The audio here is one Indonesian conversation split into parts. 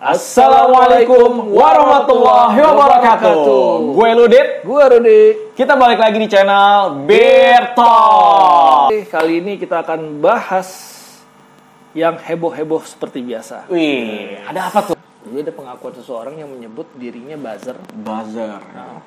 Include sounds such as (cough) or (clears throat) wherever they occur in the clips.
Assalamualaikum warahmatullahi wabarakatuh. Gue Ludit. Gue Rudi. Kita balik lagi di channel Beer Talk. Kali ini kita akan bahas yang heboh-heboh seperti biasa. Wih, ada apa tuh? Jadi ada pengakuan seseorang yang menyebut dirinya buzzer Buzzer.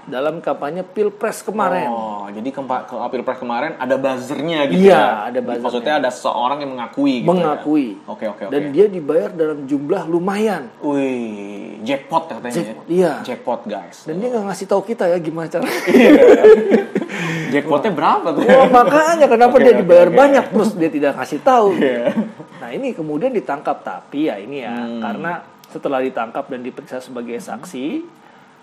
dalam kampanye Pilpres kemarin. Oh, jadi ke, ke Pilpres kemarin ada buzzernya gitu Iya, ya? ada buzzernya. Maksudnya ada seorang yang mengakui gitu Mengakui. ya? Oke, oke, oke. Dan dia dibayar dalam jumlah lumayan. Wih, jackpot katanya Jackpot, ya? iya. Jackpot, guys. Dan dia nggak ngasih tahu kita ya gimana caranya. (laughs) Jackpotnya berapa tuh? Oh, makanya kenapa Oke, dia dibayar oke. banyak terus dia tidak kasih tahu. Iya. Nah ini kemudian ditangkap tapi ya ini ya Hmm. karena setelah ditangkap dan diperiksa sebagai saksi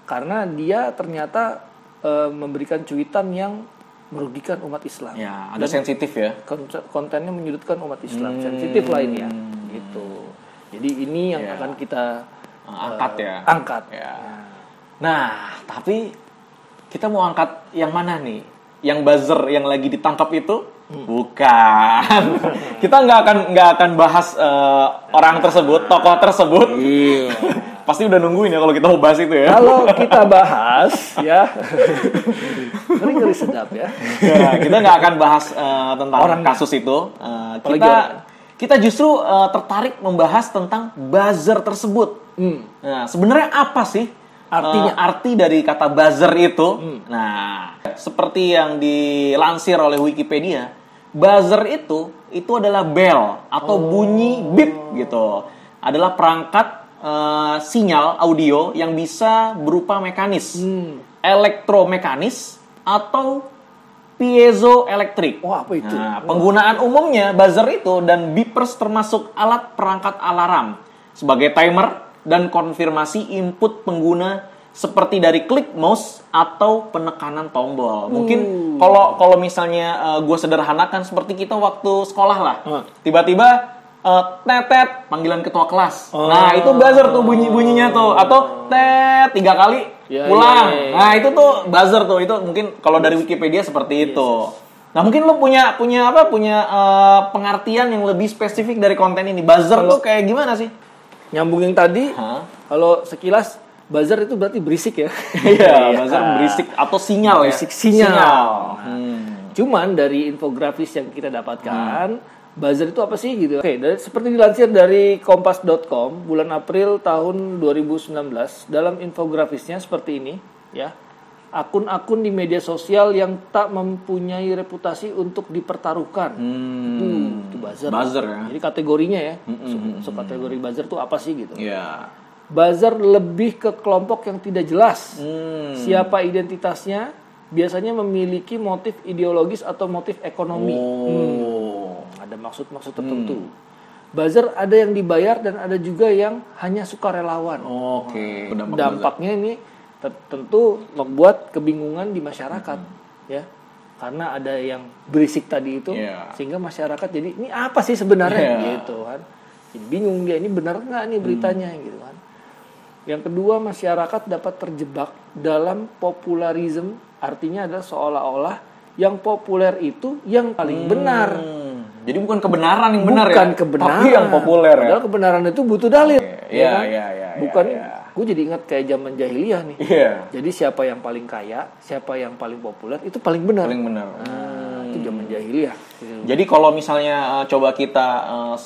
karena dia ternyata eh, memberikan cuitan yang merugikan umat Islam. Ya, ada sensitif ya. Kon- kontennya menyudutkan umat Islam, sensitif lainnya gitu. Jadi ini yang Ya. akan kita Uh, angkat eh, ya. Angkat. Ya. Nah, tapi kita mau angkat yang mana nih? Yang buzzer yang lagi ditangkap itu? Hmm. Bukan. (laughs) kita nggak akan nggak akan bahas eh, orang tersebut, tokoh tersebut. Iya. (laughs) Pasti udah nungguin ya kalau kita mau bahas itu ya. Kalau kita (laughs) bahas ya, ngeri ngeri sedap ya. Ya, kita nggak akan bahas eh, tentang Orangnya. kasus itu. Apalagi kita kita justru eh, tertarik membahas tentang buzzer tersebut. Hmm. Nah, sebenarnya apa sih Artinya? eh, arti dari kata buzzer itu? Nah, seperti yang dilansir oleh Wikipedia, buzzer itu itu adalah bell atau bunyi bip gitu. Adalah perangkat eh, sinyal audio yang bisa berupa mekanis, elektromekanis atau piezoelektrik. Wah, apa itu? Nah, penggunaan umumnya buzzer itu dan beepers termasuk alat perangkat alarm sebagai timer dan konfirmasi input pengguna seperti dari klik mouse atau penekanan tombol. Mungkin Hmm. kalau kalau misalnya gue sederhanakan seperti kita waktu sekolah lah, Hmm. tiba-tiba eh, tetet panggilan ketua kelas. Oh. Nah itu buzzer tuh bunyi bunyinya tuh atau tet tiga kali Ya, pulang. ya, ya, ya. Nah itu tuh buzzer tuh itu mungkin kalau dari Wikipedia seperti itu. Nah mungkin lo punya punya apa punya eh, pengertian yang lebih spesifik dari konten ini. Buzzer tuh kayak gimana sih? Nyambung yang tadi, Hah? kalau sekilas buzzer itu berarti berisik ya. Iya, (laughs) buzzer berisik atau sinyal Berisik ya. sinyal. Hmm. Cuman dari infografis yang kita dapatkan, buzzer itu apa sih gitu? Oke, dari, seperti dilansir dari kompas.com bulan April tahun 2019 dalam infografisnya seperti ini, ya. Akun-akun di media sosial yang tak mempunyai reputasi untuk dipertaruhkan. Itu, itu buzzer. Buzzer ya. Jadi kategorinya ya. Sub kategori buzzer itu apa sih gitu? Iya. Buzzer lebih ke kelompok yang tidak jelas. Hmm. Siapa identitasnya biasanya memiliki motif ideologis atau motif ekonomi. Oh. Hmm, ada maksud-maksud tertentu. Buzzer ada yang dibayar dan ada juga yang hanya sukarelawan. Oke. Dampak buzzer. Dampaknya ini te- tentu membuat kebingungan di masyarakat, ya. Karena ada yang berisik tadi itu, Iya. sehingga masyarakat jadi ini apa sih sebenarnya Iya. gitu kan? Jadi bingung dia ini benar nggak nih beritanya gitu kan? Yang kedua masyarakat dapat terjebak dalam popularisme, artinya adalah seolah-olah yang populer itu yang paling benar. Hmm. Jadi bukan kebenaran yang benar Bukan ya. kebenaran. Tapi yang populer ya. Padahal kebenaran itu butuh dalil. Iya, kan? iya, iya, Bukan, iya, iya. Gue jadi ingat kayak zaman jahiliyah nih. Iya. Jadi siapa yang paling kaya, siapa yang paling populer itu paling benar. Paling benar. Nah, itu zaman jahiliyah. Jadi kalau misalnya eh, coba kita eh,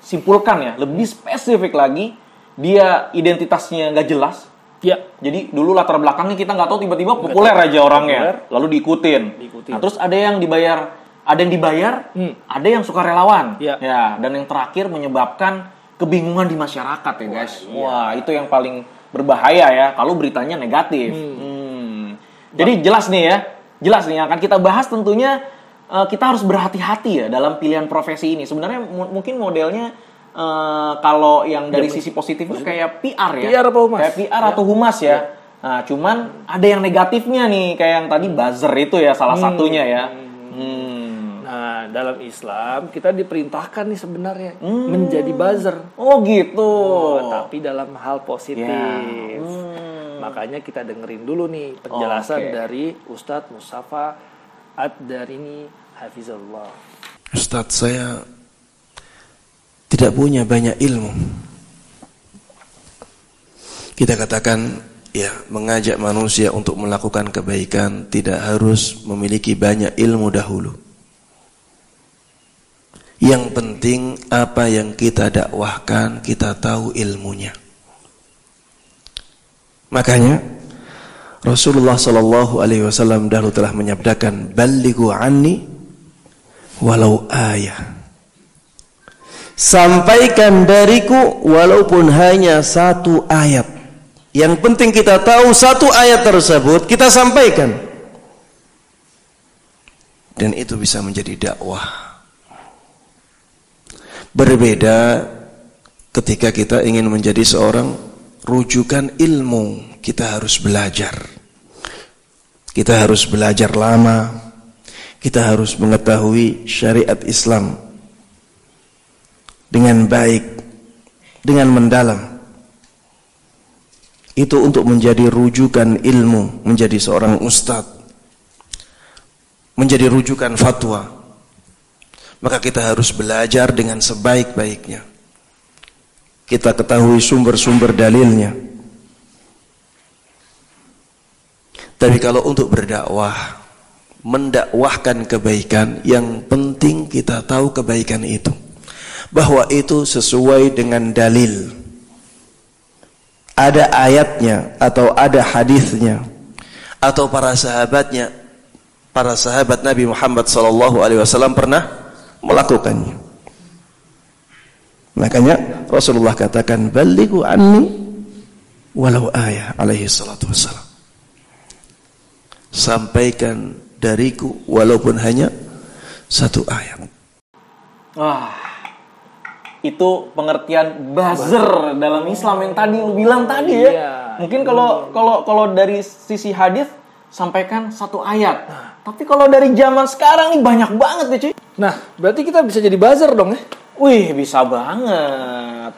simpulkan ya, lebih spesifik lagi, dia identitasnya nggak jelas. Ya, Jadi dulu latar belakangnya kita nggak tahu tiba-tiba populer aja orangnya, Populer. lalu diikutin. Diikutin. Nah terus ada yang dibayar, ada yang dibayar, Hmm. ada yang sukarelawan. Ya. ya. Dan yang terakhir menyebabkan kebingungan di masyarakat ya guys. iya. Wah itu yang paling berbahaya ya kalau beritanya negatif. Hmm. Jadi jelas nih ya, jelas nih yang akan kita bahas tentunya eh, kita harus berhati-hati ya dalam pilihan profesi ini. Sebenarnya mu- mungkin modelnya eh, kalau yang dari sisi positif itu kayak PR ya, PR apa humas? kayak PR atau humas ya. Nah cuman ada yang negatifnya nih kayak yang tadi buzzer itu ya salah satunya ya. Hmm. Nah, dalam Islam kita diperintahkan nih sebenarnya menjadi buzzer. Oh gitu. Oh, tapi dalam hal positif. Ya. Hmm. Makanya kita dengerin dulu nih penjelasan Oke. dari Ustadz Mustafa Ad-Darini hafizallah. Ustadz saya tidak punya banyak ilmu. Kita katakan ya mengajak manusia untuk melakukan kebaikan tidak harus memiliki banyak ilmu dahulu. Yang penting apa yang kita dakwahkan kita tahu ilmunya. Makanya Rasulullah Shallallahu Alaihi Wasallam dahulu telah menyabdakan balighu anni walau ayah. Sampaikan dariku walaupun hanya satu ayat. Yang penting kita tahu satu ayat tersebut kita sampaikan. Dan itu bisa menjadi dakwah. Berbeda ketika kita ingin menjadi seorang rujukan ilmu, kita harus belajar. Kita harus belajar lama. Kita harus mengetahui syariat Islam dengan baik, dengan mendalam. Itu untuk menjadi rujukan ilmu, menjadi seorang ustadz, menjadi rujukan fatwa. Maka kita harus belajar dengan sebaik-baiknya. Kita ketahui sumber-sumber dalilnya. Tapi kalau untuk berdakwah, mendakwahkan kebaikan, yang penting kita tahu kebaikan itu. Bahwa itu sesuai dengan dalil. Ada ayatnya atau ada hadisnya atau para sahabatnya para sahabat Nabi Muhammad wasallam pernah melakukannya. Makanya Rasulullah katakan balighu anni walau ayah alaihi salatu wassalam. Sampaikan dariku walaupun hanya satu ayat. Wah, itu pengertian buzzer dalam Islam yang tadi lu bilang tadi ya. Iya. Mungkin kalau kalau kalau dari sisi hadis sampaikan satu ayat. Tapi kalau dari zaman sekarang nih banyak banget ya cuy. Nah, berarti kita bisa jadi buzzer dong ya? Wih, bisa banget.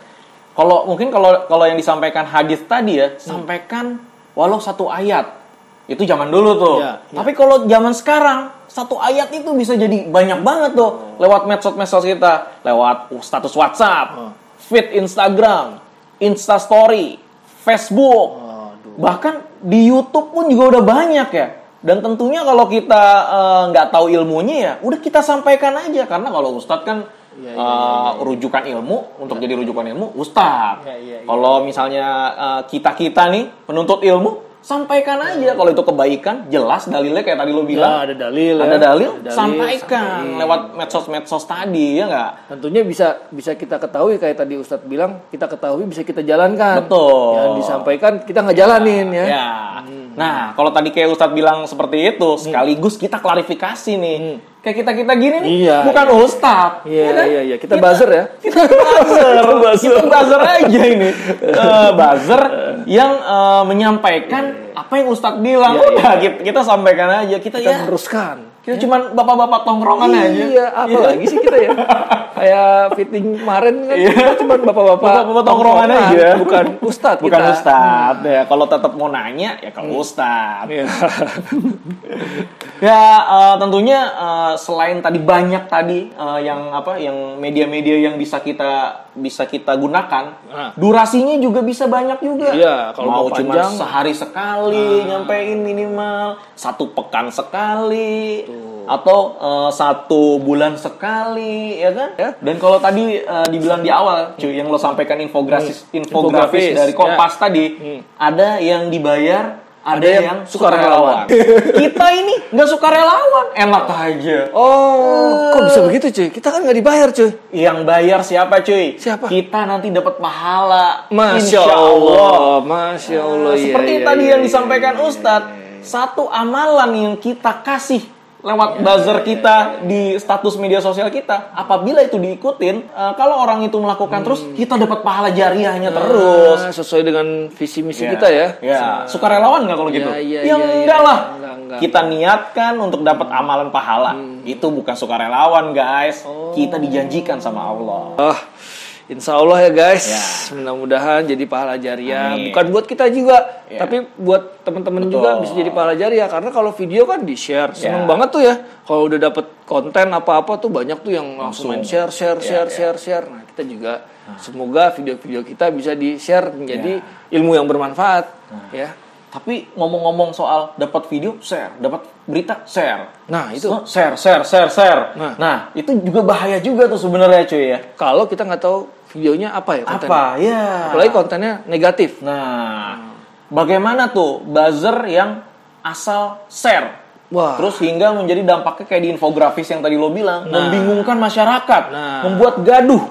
Kalau mungkin kalau kalau yang disampaikan hadis tadi ya, sampaikan walau satu ayat. Itu zaman dulu tuh. Iya, iya. Tapi kalau zaman sekarang, satu ayat itu bisa jadi banyak banget tuh lewat medsos-medsos kita, lewat status WhatsApp, feed Instagram, Insta Story, Facebook. Aduh. Bahkan di YouTube pun juga udah banyak ya. Dan tentunya kalau kita eh, nggak tahu ilmunya ya, udah kita sampaikan aja karena kalau Ustadz kan Iya, iya, eh, rujukan ilmu untuk jadi rujukan ilmu Ustadz. Iya, iya, iya. Kalau misalnya kita kita nih penuntut ilmu, sampaikan aja kalau itu kebaikan, jelas dalilnya kayak tadi lo bilang. Ya, ada dalil ya. Ada dalil, Ada dalil, sampaikan sampaikan. lewat medsos-medsos tadi ya nggak? Tentunya bisa bisa kita ketahui kayak tadi Ustadz bilang, kita ketahui bisa kita jalankan. Betul. Yang disampaikan kita nggak jalanin ya. Ya. Nah, kalau tadi kayak Ustadz bilang seperti itu, sekaligus kita klarifikasi nih. Kayak kita-kita gini nih, Iya, bukan iya. Ustadz. Iya, kan? iya, iya. Kita buzzer ya. Kita buzzer. (laughs) kita buzzer aja ini. (laughs) Eh, buzzer yang eh, menyampaikan apa yang Ustadz bilang. Iya, Udah, kita, kita sampaikan aja. Kita, Kita ya, meneruskan. Kita cuman bapak-bapak tongkrongan aja. Iya, apa lagi sih kita ya? Kayak fitting kemarin kan kita cuma bapak-bapak Iya. Bapak-bapak tongkrongan aja. bukan ustadz Bukan kita. Ustadz. Ya, kalau tetap mau nanya, ya ke Ustadz. Iya. (laughs) Ya eh, tentunya eh, selain tadi banyak tadi eh, yang apa yang media-media yang bisa kita bisa kita gunakan, Nah. durasinya juga bisa banyak juga. Iya, kalau mau cuma sehari sekali nyampein minimal, satu pekan sekali, atau eh, satu bulan sekali, ya kan? Ya. Dan kalau tadi eh, dibilang di awal, cuy, yang lo sampaikan infografis infografis Infografis, dari Kompas ya. tadi, Hmm. ada yang dibayar. Ada, Ada yang yang sukarelawan. (laughs) Kita ini nggak suka relawan, enak aja. Oh, kok bisa begitu cuy? Kita kan nggak dibayar cuy. Yang bayar siapa cuy? Siapa? Kita nanti dapat pahala. Masya Insya Allah, Masya Allah. iya, Seperti iya, tadi iya, yang iya, disampaikan iya, Ustadz, satu amalan yang kita kasih lewat buzzer kita di status media sosial kita, apabila itu diikutin, eh, kalau orang itu melakukan terus, kita dapat pahala jariahnya terus. Ah, sesuai dengan visi misi Ya. kita ya. Ya, sukarelawan nggak kalau gitu? iya, ya iya, iya. enggak lah. Enggak, enggak. Kita niatkan untuk dapat amalan pahala. Itu bukan sukarelawan, guys. Oh. Kita dijanjikan sama Allah. Ah, Insya Allah ya guys, Ya. mudah-mudahan jadi pahala jariah. Amin. Bukan buat kita juga, Ya. tapi buat teman-teman juga bisa jadi pahala jariah. Karena kalau video kan di share, seneng Ya. banget tuh ya. Kalau udah dapet konten apa-apa tuh banyak tuh yang langsung, main share, share, Ya, share, ya. share, share. Nah kita juga semoga video-video kita bisa di share menjadi ilmu yang bermanfaat, ya. Tapi ngomong-ngomong soal dapat video, share, dapat berita, share. Nah itu share, share, share, share. Nah. Nah. itu juga bahaya juga tuh sebenarnya cuy ya. kalau kita nggak tahu videonya apa ya kontennya. Apa? Ya. Apalagi kontennya negatif. Nah, bagaimana tuh buzzer yang asal share? Wah. Terus hingga menjadi dampaknya kayak di infografis yang tadi lo bilang, membingungkan masyarakat, Nah. membuat gaduh,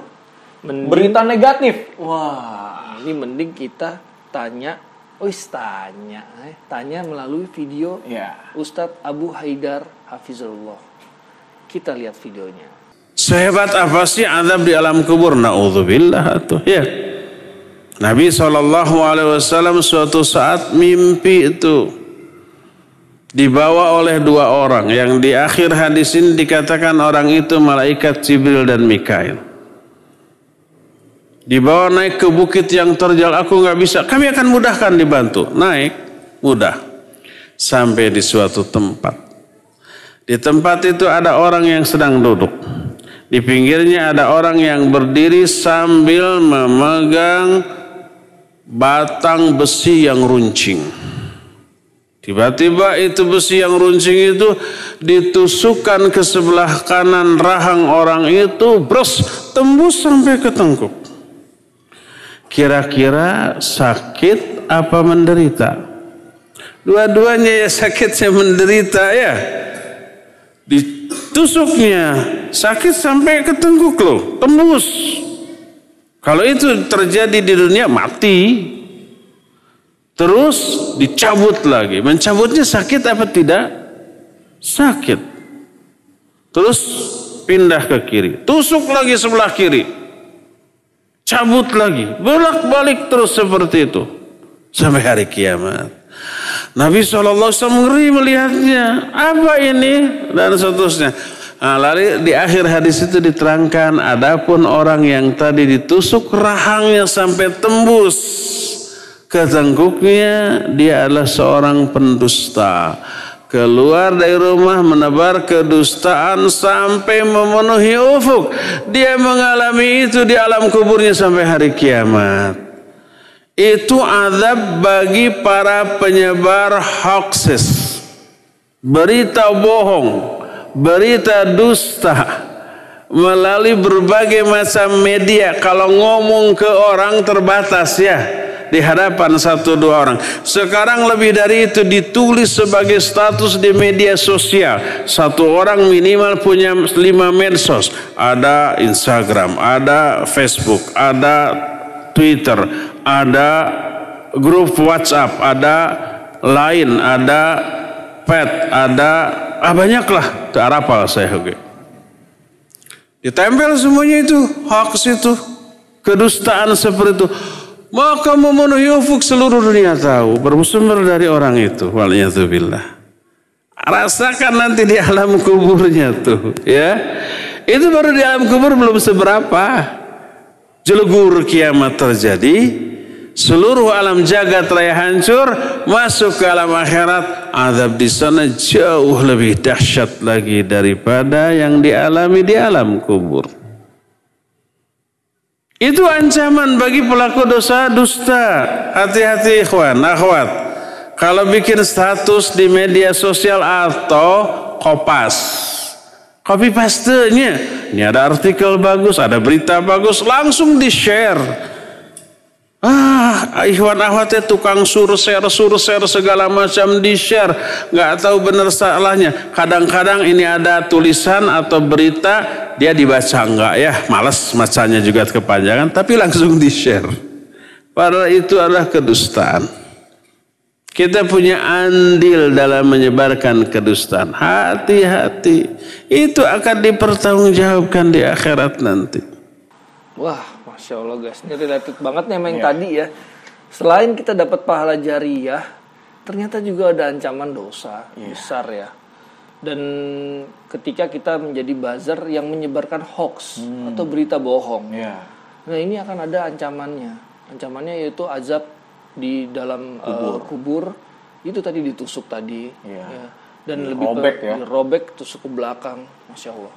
Mending- berita negatif. Wah, Ini mending kita tanya, wis tanya, eh, tanya melalui video ya. Ustadz Abu Haidar Hafizullah. Kita lihat videonya. Sehebat apa sih azab di alam kubur? Naudzubillah tuh ya. Nabi SAW suatu saat mimpi itu dibawa oleh dua orang yang di akhir hadis ini dikatakan orang itu malaikat Jibril dan Mikail. Dibawa naik ke bukit yang terjal aku nggak bisa. Kami akan mudahkan dibantu. Naik mudah sampai di suatu tempat. Di tempat itu ada orang yang sedang duduk. Di pinggirnya ada orang yang berdiri sambil memegang batang besi yang runcing. Tiba-tiba itu besi yang runcing itu ditusukkan ke sebelah kanan rahang orang itu, bros, tembus sampai ke tengkuk. Kira-kira sakit apa menderita? Dua-duanya ya sakit saya menderita ya. Ditusuknya sakit sampai ke tengkuk loh, tembus. Kalau itu terjadi di dunia mati. Terus dicabut lagi. Mencabutnya sakit apa tidak? Sakit. Terus pindah ke kiri. Tusuk lagi sebelah kiri. Cabut lagi. Bolak-balik terus seperti itu. Sampai hari kiamat. Nabi SAW ngeri melihatnya. Apa ini? Dan seterusnya. Nah, lalu di akhir hadis itu diterangkan. Adapun orang yang tadi ditusuk rahangnya sampai tembus ke tengkuknya. Dia adalah seorang pendusta. Keluar dari rumah menebar kedustaan sampai memenuhi ufuk. Dia mengalami itu di alam kuburnya sampai hari kiamat. Itu azab bagi para penyebar hoaxes. Berita bohong, berita dusta. Melalui berbagai macam media. Kalau ngomong ke orang terbatas ya di hadapan satu dua orang. Sekarang lebih dari itu ditulis sebagai status di media sosial. Satu orang minimal punya lima medsos. Ada Instagram, ada Facebook, ada Twitter, ada grup WhatsApp, ada Line, ada Pet, ada ah banyak lah. Arapal saya oke. Ditempel semuanya itu hoax itu kedustaan seperti itu maka memenuhi ufuk seluruh dunia tahu bersumber dari orang itu waliyatubillah rasakan nanti di alam kuburnya tuh ya. Itu baru di alam kubur belum seberapa. Jelegur kiamat terjadi seluruh alam jagat raya hancur masuk ke alam akhirat azab di sana jauh lebih dahsyat lagi daripada yang dialami di alam kubur itu ancaman bagi pelaku dosa dusta. Hati-hati ikhwan, akhwat. Kalau bikin status di media sosial atau kopas. Copy paste-nya. Ini ada artikel bagus, ada berita bagus, langsung di-share. Ah, ikhwan akhwatnya tukang surser, surser segala macam di-share. Nggak tahu benar salahnya. Kadang-kadang ini ada tulisan atau berita, dia dibaca enggak ya. Males macanya juga kepanjangan, tapi langsung di-share. Padahal itu adalah kedustaan. Kita punya andil dalam menyebarkan kedustaan. Hati-hati. Itu akan dipertanggungjawabkan di akhirat nanti. Wah, masya Allah guys, ini related banget nih sama yang tadi ya. Selain kita dapat pahala jariah, ternyata juga ada ancaman dosa besar ya. Dan ketika kita menjadi buzzer yang menyebarkan hoax atau berita bohong, Ya. Nah ini akan ada ancamannya. Ancamannya yaitu azab di dalam uh, kubur. Itu tadi ditusuk tadi. Iya. Ya. Dan lebih Robek pa- ya. robek tusuk ke belakang, masya Allah.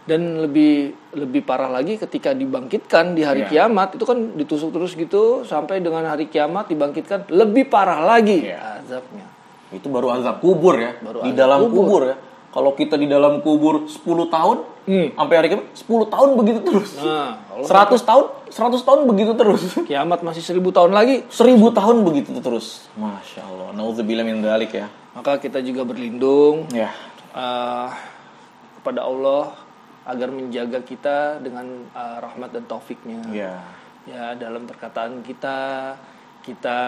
Dan lebih lebih parah lagi ketika dibangkitkan di hari Iya. kiamat itu kan ditusuk terus gitu sampai dengan hari kiamat dibangkitkan lebih parah lagi Iya. azabnya. Itu baru azab kubur ya. Baru di dalam kubur. kubur. ya. Kalau kita di dalam kubur 10 tahun, sampai hari kiamat 10 tahun begitu terus. Hmm. Nah, kalau 100 tahun, 100 tahun begitu terus. kiamat masih seribu tahun lagi, 1000 tahun begitu terus. Masya Allah. Nauzubillah min dzalik ya. maka kita juga berlindung Ya. eh, kepada Allah agar menjaga kita dengan eh, rahmat dan taufiknya. Ya. Ya dalam perkataan kita kita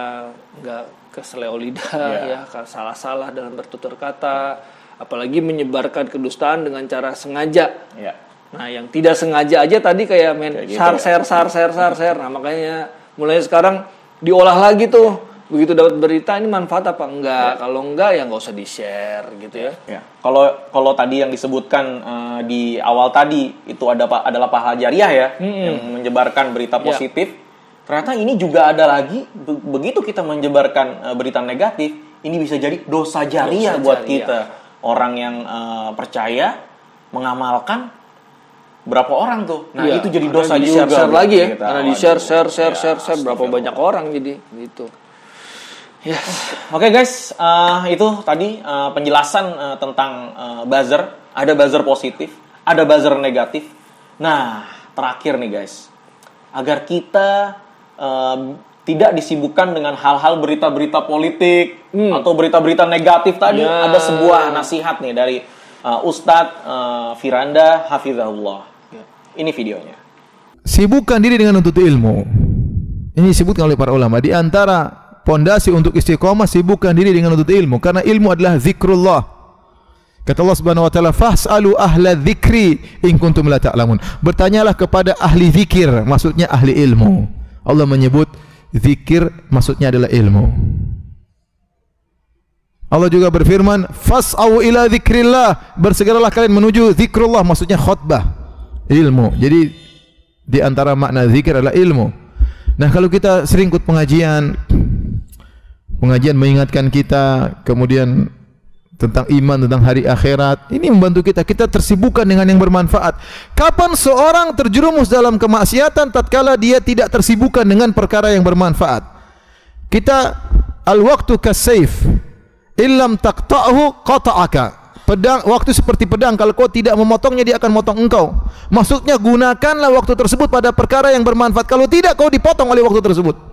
nggak keseleo lidah Ya. ya, salah-salah dalam bertutur kata, apalagi menyebarkan kedustaan dengan cara sengaja. Ya. Nah, yang tidak sengaja aja tadi kayak main Kayak gitu sar ya. share sar share sar share. Nah, makanya mulai sekarang diolah lagi tuh. Begitu dapat berita ini manfaat apa enggak? Kalau enggak ya nggak usah di-share gitu ya. Ya, kalau kalau tadi yang disebutkan eh, di awal tadi itu ada pa- adalah pahala jariah ya yang menyebarkan berita Ya. positif. Ternyata ini juga ada lagi be- begitu kita menyebarkan eh, berita negatif, ini bisa jadi dosa jariah Dosa buat jariah. kita. Orang yang eh, percaya mengamalkan berapa orang tuh. Nah, Iya, itu jadi karena dosa di juga. share share buat lagi ya. kita. Karena di share share share Ya, share share berapa banyak orang jadi gitu. Ya. Oke guys, eh, itu tadi eh, penjelasan eh, tentang eh, buzzer. Ada buzzer positif, ada buzzer negatif. Nah, terakhir nih guys, agar kita eh, tidak disibukkan dengan hal-hal berita-berita politik atau berita-berita negatif tadi, Ya. ada sebuah nasihat nih dari eh, Ustadz eh, Firanda Hafizahullah. Ini videonya. Sibukkan diri dengan menuntut ilmu. Ini disebutkan oleh para ulama. Di antara pondasi untuk istiqomah, sibukkan diri dengan menuntut ilmu. Karena ilmu adalah zikrullah. Kata Allah Subhanahu wa taala, "Fas'alu ahla dzikri in kuntum la ta'lamun." Bertanyalah kepada ahli zikir, maksudnya ahli ilmu. Allah menyebut zikir maksudnya adalah ilmu. Allah juga berfirman, "Fas'au ila dzikrillah." Bersegeralah kalian menuju zikrullah, maksudnya khutbah, ilmu. Jadi di antara makna zikir adalah ilmu. Nah, kalau kita sering ikut pengajian, pengajian mengingatkan kita, kemudian tentang iman, tentang hari akhirat, ini membantu kita. Kita tersibukkan dengan yang bermanfaat. Kapan seorang terjerumus dalam kemaksiatan tatkala dia tidak tersibukkan dengan perkara yang bermanfaat? Kita al-waktu kasayf. Illam taqta'hu qata'aka. Pedang waktu seperti pedang kalau kau tidak memotongnya dia akan motong engkau. Maksudnya gunakanlah waktu tersebut pada perkara yang bermanfaat. Kalau tidak kau dipotong oleh waktu tersebut.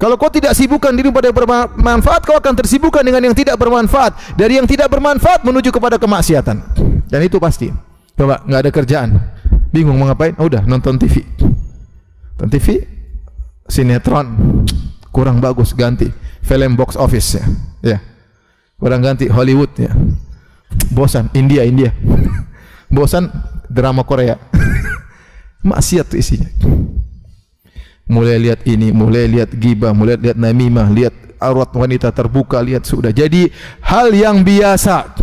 Kalau kau tidak sibukkan diri pada bermanfaat, kau akan tersibukkan dengan yang tidak bermanfaat. Dari yang tidak bermanfaat menuju kepada kemaksiatan. Dan itu pasti. Coba nggak ada kerjaan, bingung mau ngapain? Oh, udah nonton TV. Nonton TV, sinetron kurang bagus ganti film box office ya. Ya. Kurang ganti Hollywood ya. Bosan India India. (laughs) Bosan drama Korea. (laughs) Maksiat tuh isinya. Mulai lihat ini, mulai lihat gibah, mulai lihat namimah, lihat aurat wanita terbuka, lihat sudah. Jadi hal yang biasa.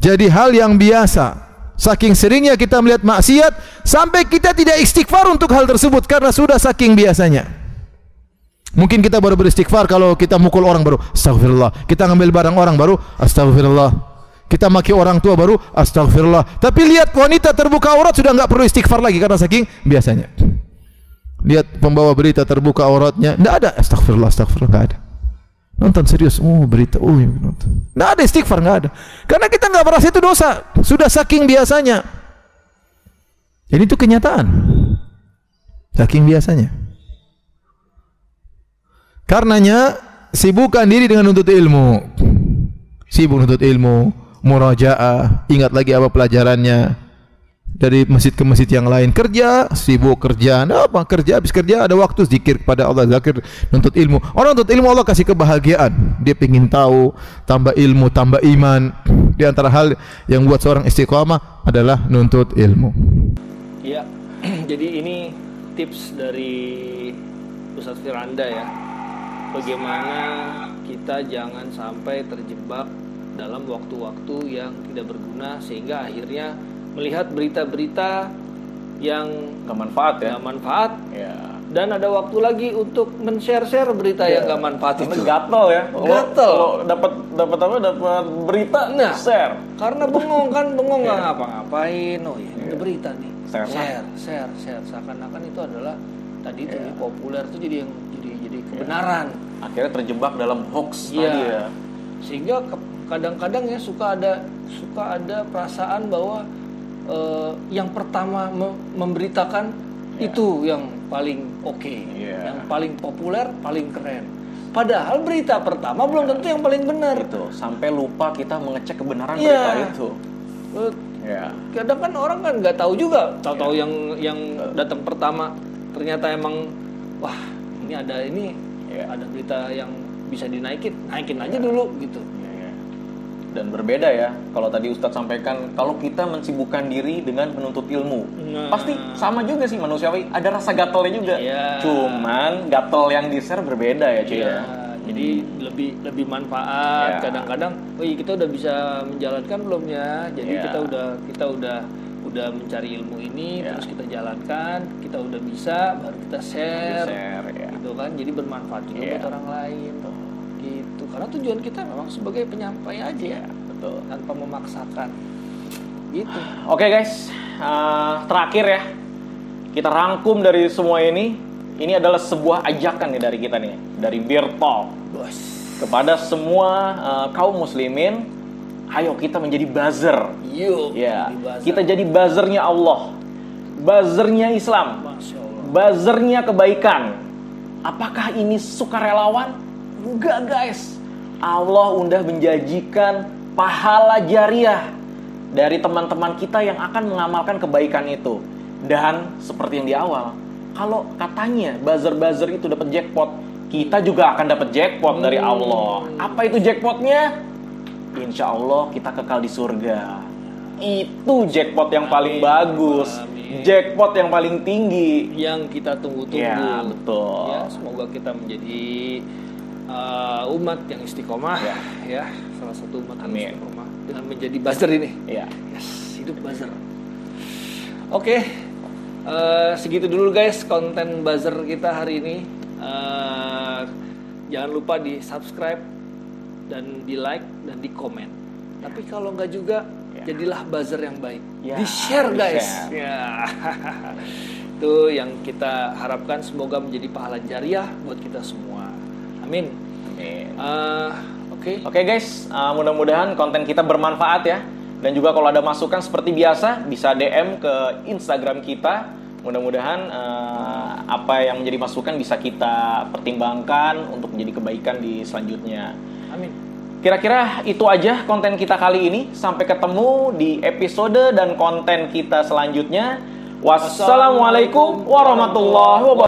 Jadi hal yang biasa. Saking seringnya kita melihat maksiat sampai kita tidak istighfar untuk hal tersebut karena sudah saking biasanya. Mungkin kita baru beristighfar kalau kita mukul orang baru astagfirullah. Kita ngambil barang orang baru astagfirullah. Kita maki orang tua baru astagfirullah. Tapi lihat wanita terbuka aurat sudah nggak perlu istighfar lagi karena saking biasanya. Lihat pembawa berita terbuka auratnya, nggak ada astagfirullah, astagfirullah nggak ada. Nonton serius, oh berita, oh ya, nonton. Nggak ada istighfar nggak ada. Karena kita nggak merasa itu dosa, sudah saking biasanya. Jadi itu kenyataan. Saking biasanya. Karenanya sibukkan diri dengan menuntut ilmu. Sibuk menuntut ilmu, murajaah, ingat lagi apa pelajarannya. Dari masjid ke masjid yang lain kerja, sibuk kerja. Apa kerja habis kerja ada waktu zikir kepada Allah, zikir nuntut ilmu. Orang nuntut ilmu Allah kasih kebahagiaan. Dia ingin tahu, tambah ilmu, tambah iman. Di antara hal yang buat seorang istiqamah adalah nuntut ilmu. Iya. (clears throat) Jadi ini tips dari Ustadz Firanda ya. Bagaimana kita jangan sampai terjebak dalam waktu-waktu yang tidak berguna sehingga akhirnya melihat berita-berita yang Gak manfaat ya. nggak manfaat Ya. dan ada waktu lagi untuk men-share-share berita yang nggak manfaat Karena itu. gatel ya. Gatel. Dapat dapat apa? Dapat berita, Nah. share. Karena bengong kan bengong nggak ngapa-ngapain. Oh iya, ada berita nih. Share. share, share, share. Seakan-akan itu adalah tadi itu nih, populer itu jadi yang jadi jadi kebenaran. Akhirnya terjebak dalam hoax Iya. tadi ya. Sehingga kadang-kadang ya suka ada suka ada perasaan bahwa eh, yang pertama mem- memberitakan itu yang paling oke, Iya. yang paling populer, paling keren. Padahal berita pertama belum tentu yang paling benar. Itu sampai lupa kita mengecek kebenaran Iya. berita itu. Eh, Ya. kadang kan orang kan nggak tahu juga tahu-tahu yang yang datang pertama ternyata emang wah ini ada ini Iya. ada berita yang bisa dinaikin naikin aja dulu gitu. Dan berbeda ya, kalau tadi Ustadz sampaikan, kalau kita mensibukkan diri dengan menuntut ilmu, Nah. pasti sama juga sih manusiawi, ada rasa gatelnya juga. Iya. Cuman gatel yang di share berbeda ya cuy ya. Ya, jadi lebih lebih manfaat Ya. kadang-kadang oh iya kita udah bisa menjalankan belum ya jadi Ya. kita udah kita udah udah mencari ilmu ini Ya. terus kita jalankan kita udah bisa baru kita share, Share ya. gitu kan jadi bermanfaat juga Iya. buat orang lain karena tujuan kita memang sebagai penyampai aja ya Betul. tanpa memaksakan gitu Oke guys, eh, terakhir ya, kita rangkum dari semua ini. Ini adalah sebuah ajakan nih dari kita nih, dari Beer Talk bos kepada semua eh, kaum muslimin. Ayo kita menjadi buzzer. yuk Ya, bazar. kita jadi buzzernya Allah, buzzernya Islam, buzzernya kebaikan. Apakah ini sukarelawan? Enggak guys. Allah udah menjanjikan pahala jariah dari teman-teman kita yang akan mengamalkan kebaikan itu. Dan seperti yang di awal, kalau katanya buzzer-buzzer itu dapat jackpot, kita juga akan dapat jackpot dari Allah. Apa itu jackpotnya? Insya Allah kita kekal di surga. Itu jackpot yang paling Amin. bagus, Amin. jackpot yang paling tinggi. yang kita tunggu-tunggu. Ya, betul. Ya, semoga kita menjadi uh, umat yang istiqomah Ya. ya. salah satu umat yang Amin. istiqomah dengan menjadi buzzer ini. Ya. Yes, hidup buzzer. Oke, eh, segitu dulu guys konten buzzer kita hari ini. Eh, jangan lupa di subscribe dan di like dan di komen. Tapi kalau nggak juga, Ya. jadilah buzzer yang baik. Ya, di share guys. di-share. Ya. (laughs) Itu yang kita harapkan semoga menjadi pahala jariah buat kita semua. Amin. Amin. Eh, Oke. Oke guys, uh, mudah-mudahan konten kita bermanfaat ya. Dan juga kalau ada masukan seperti biasa bisa DM ke Instagram kita. Mudah-mudahan uh, apa yang menjadi masukan bisa kita pertimbangkan untuk menjadi kebaikan di selanjutnya. Amin. Kira-kira itu aja konten kita kali ini. Sampai ketemu di episode dan konten kita selanjutnya. Wassalamualaikum warahmatullahi wabarakatuh.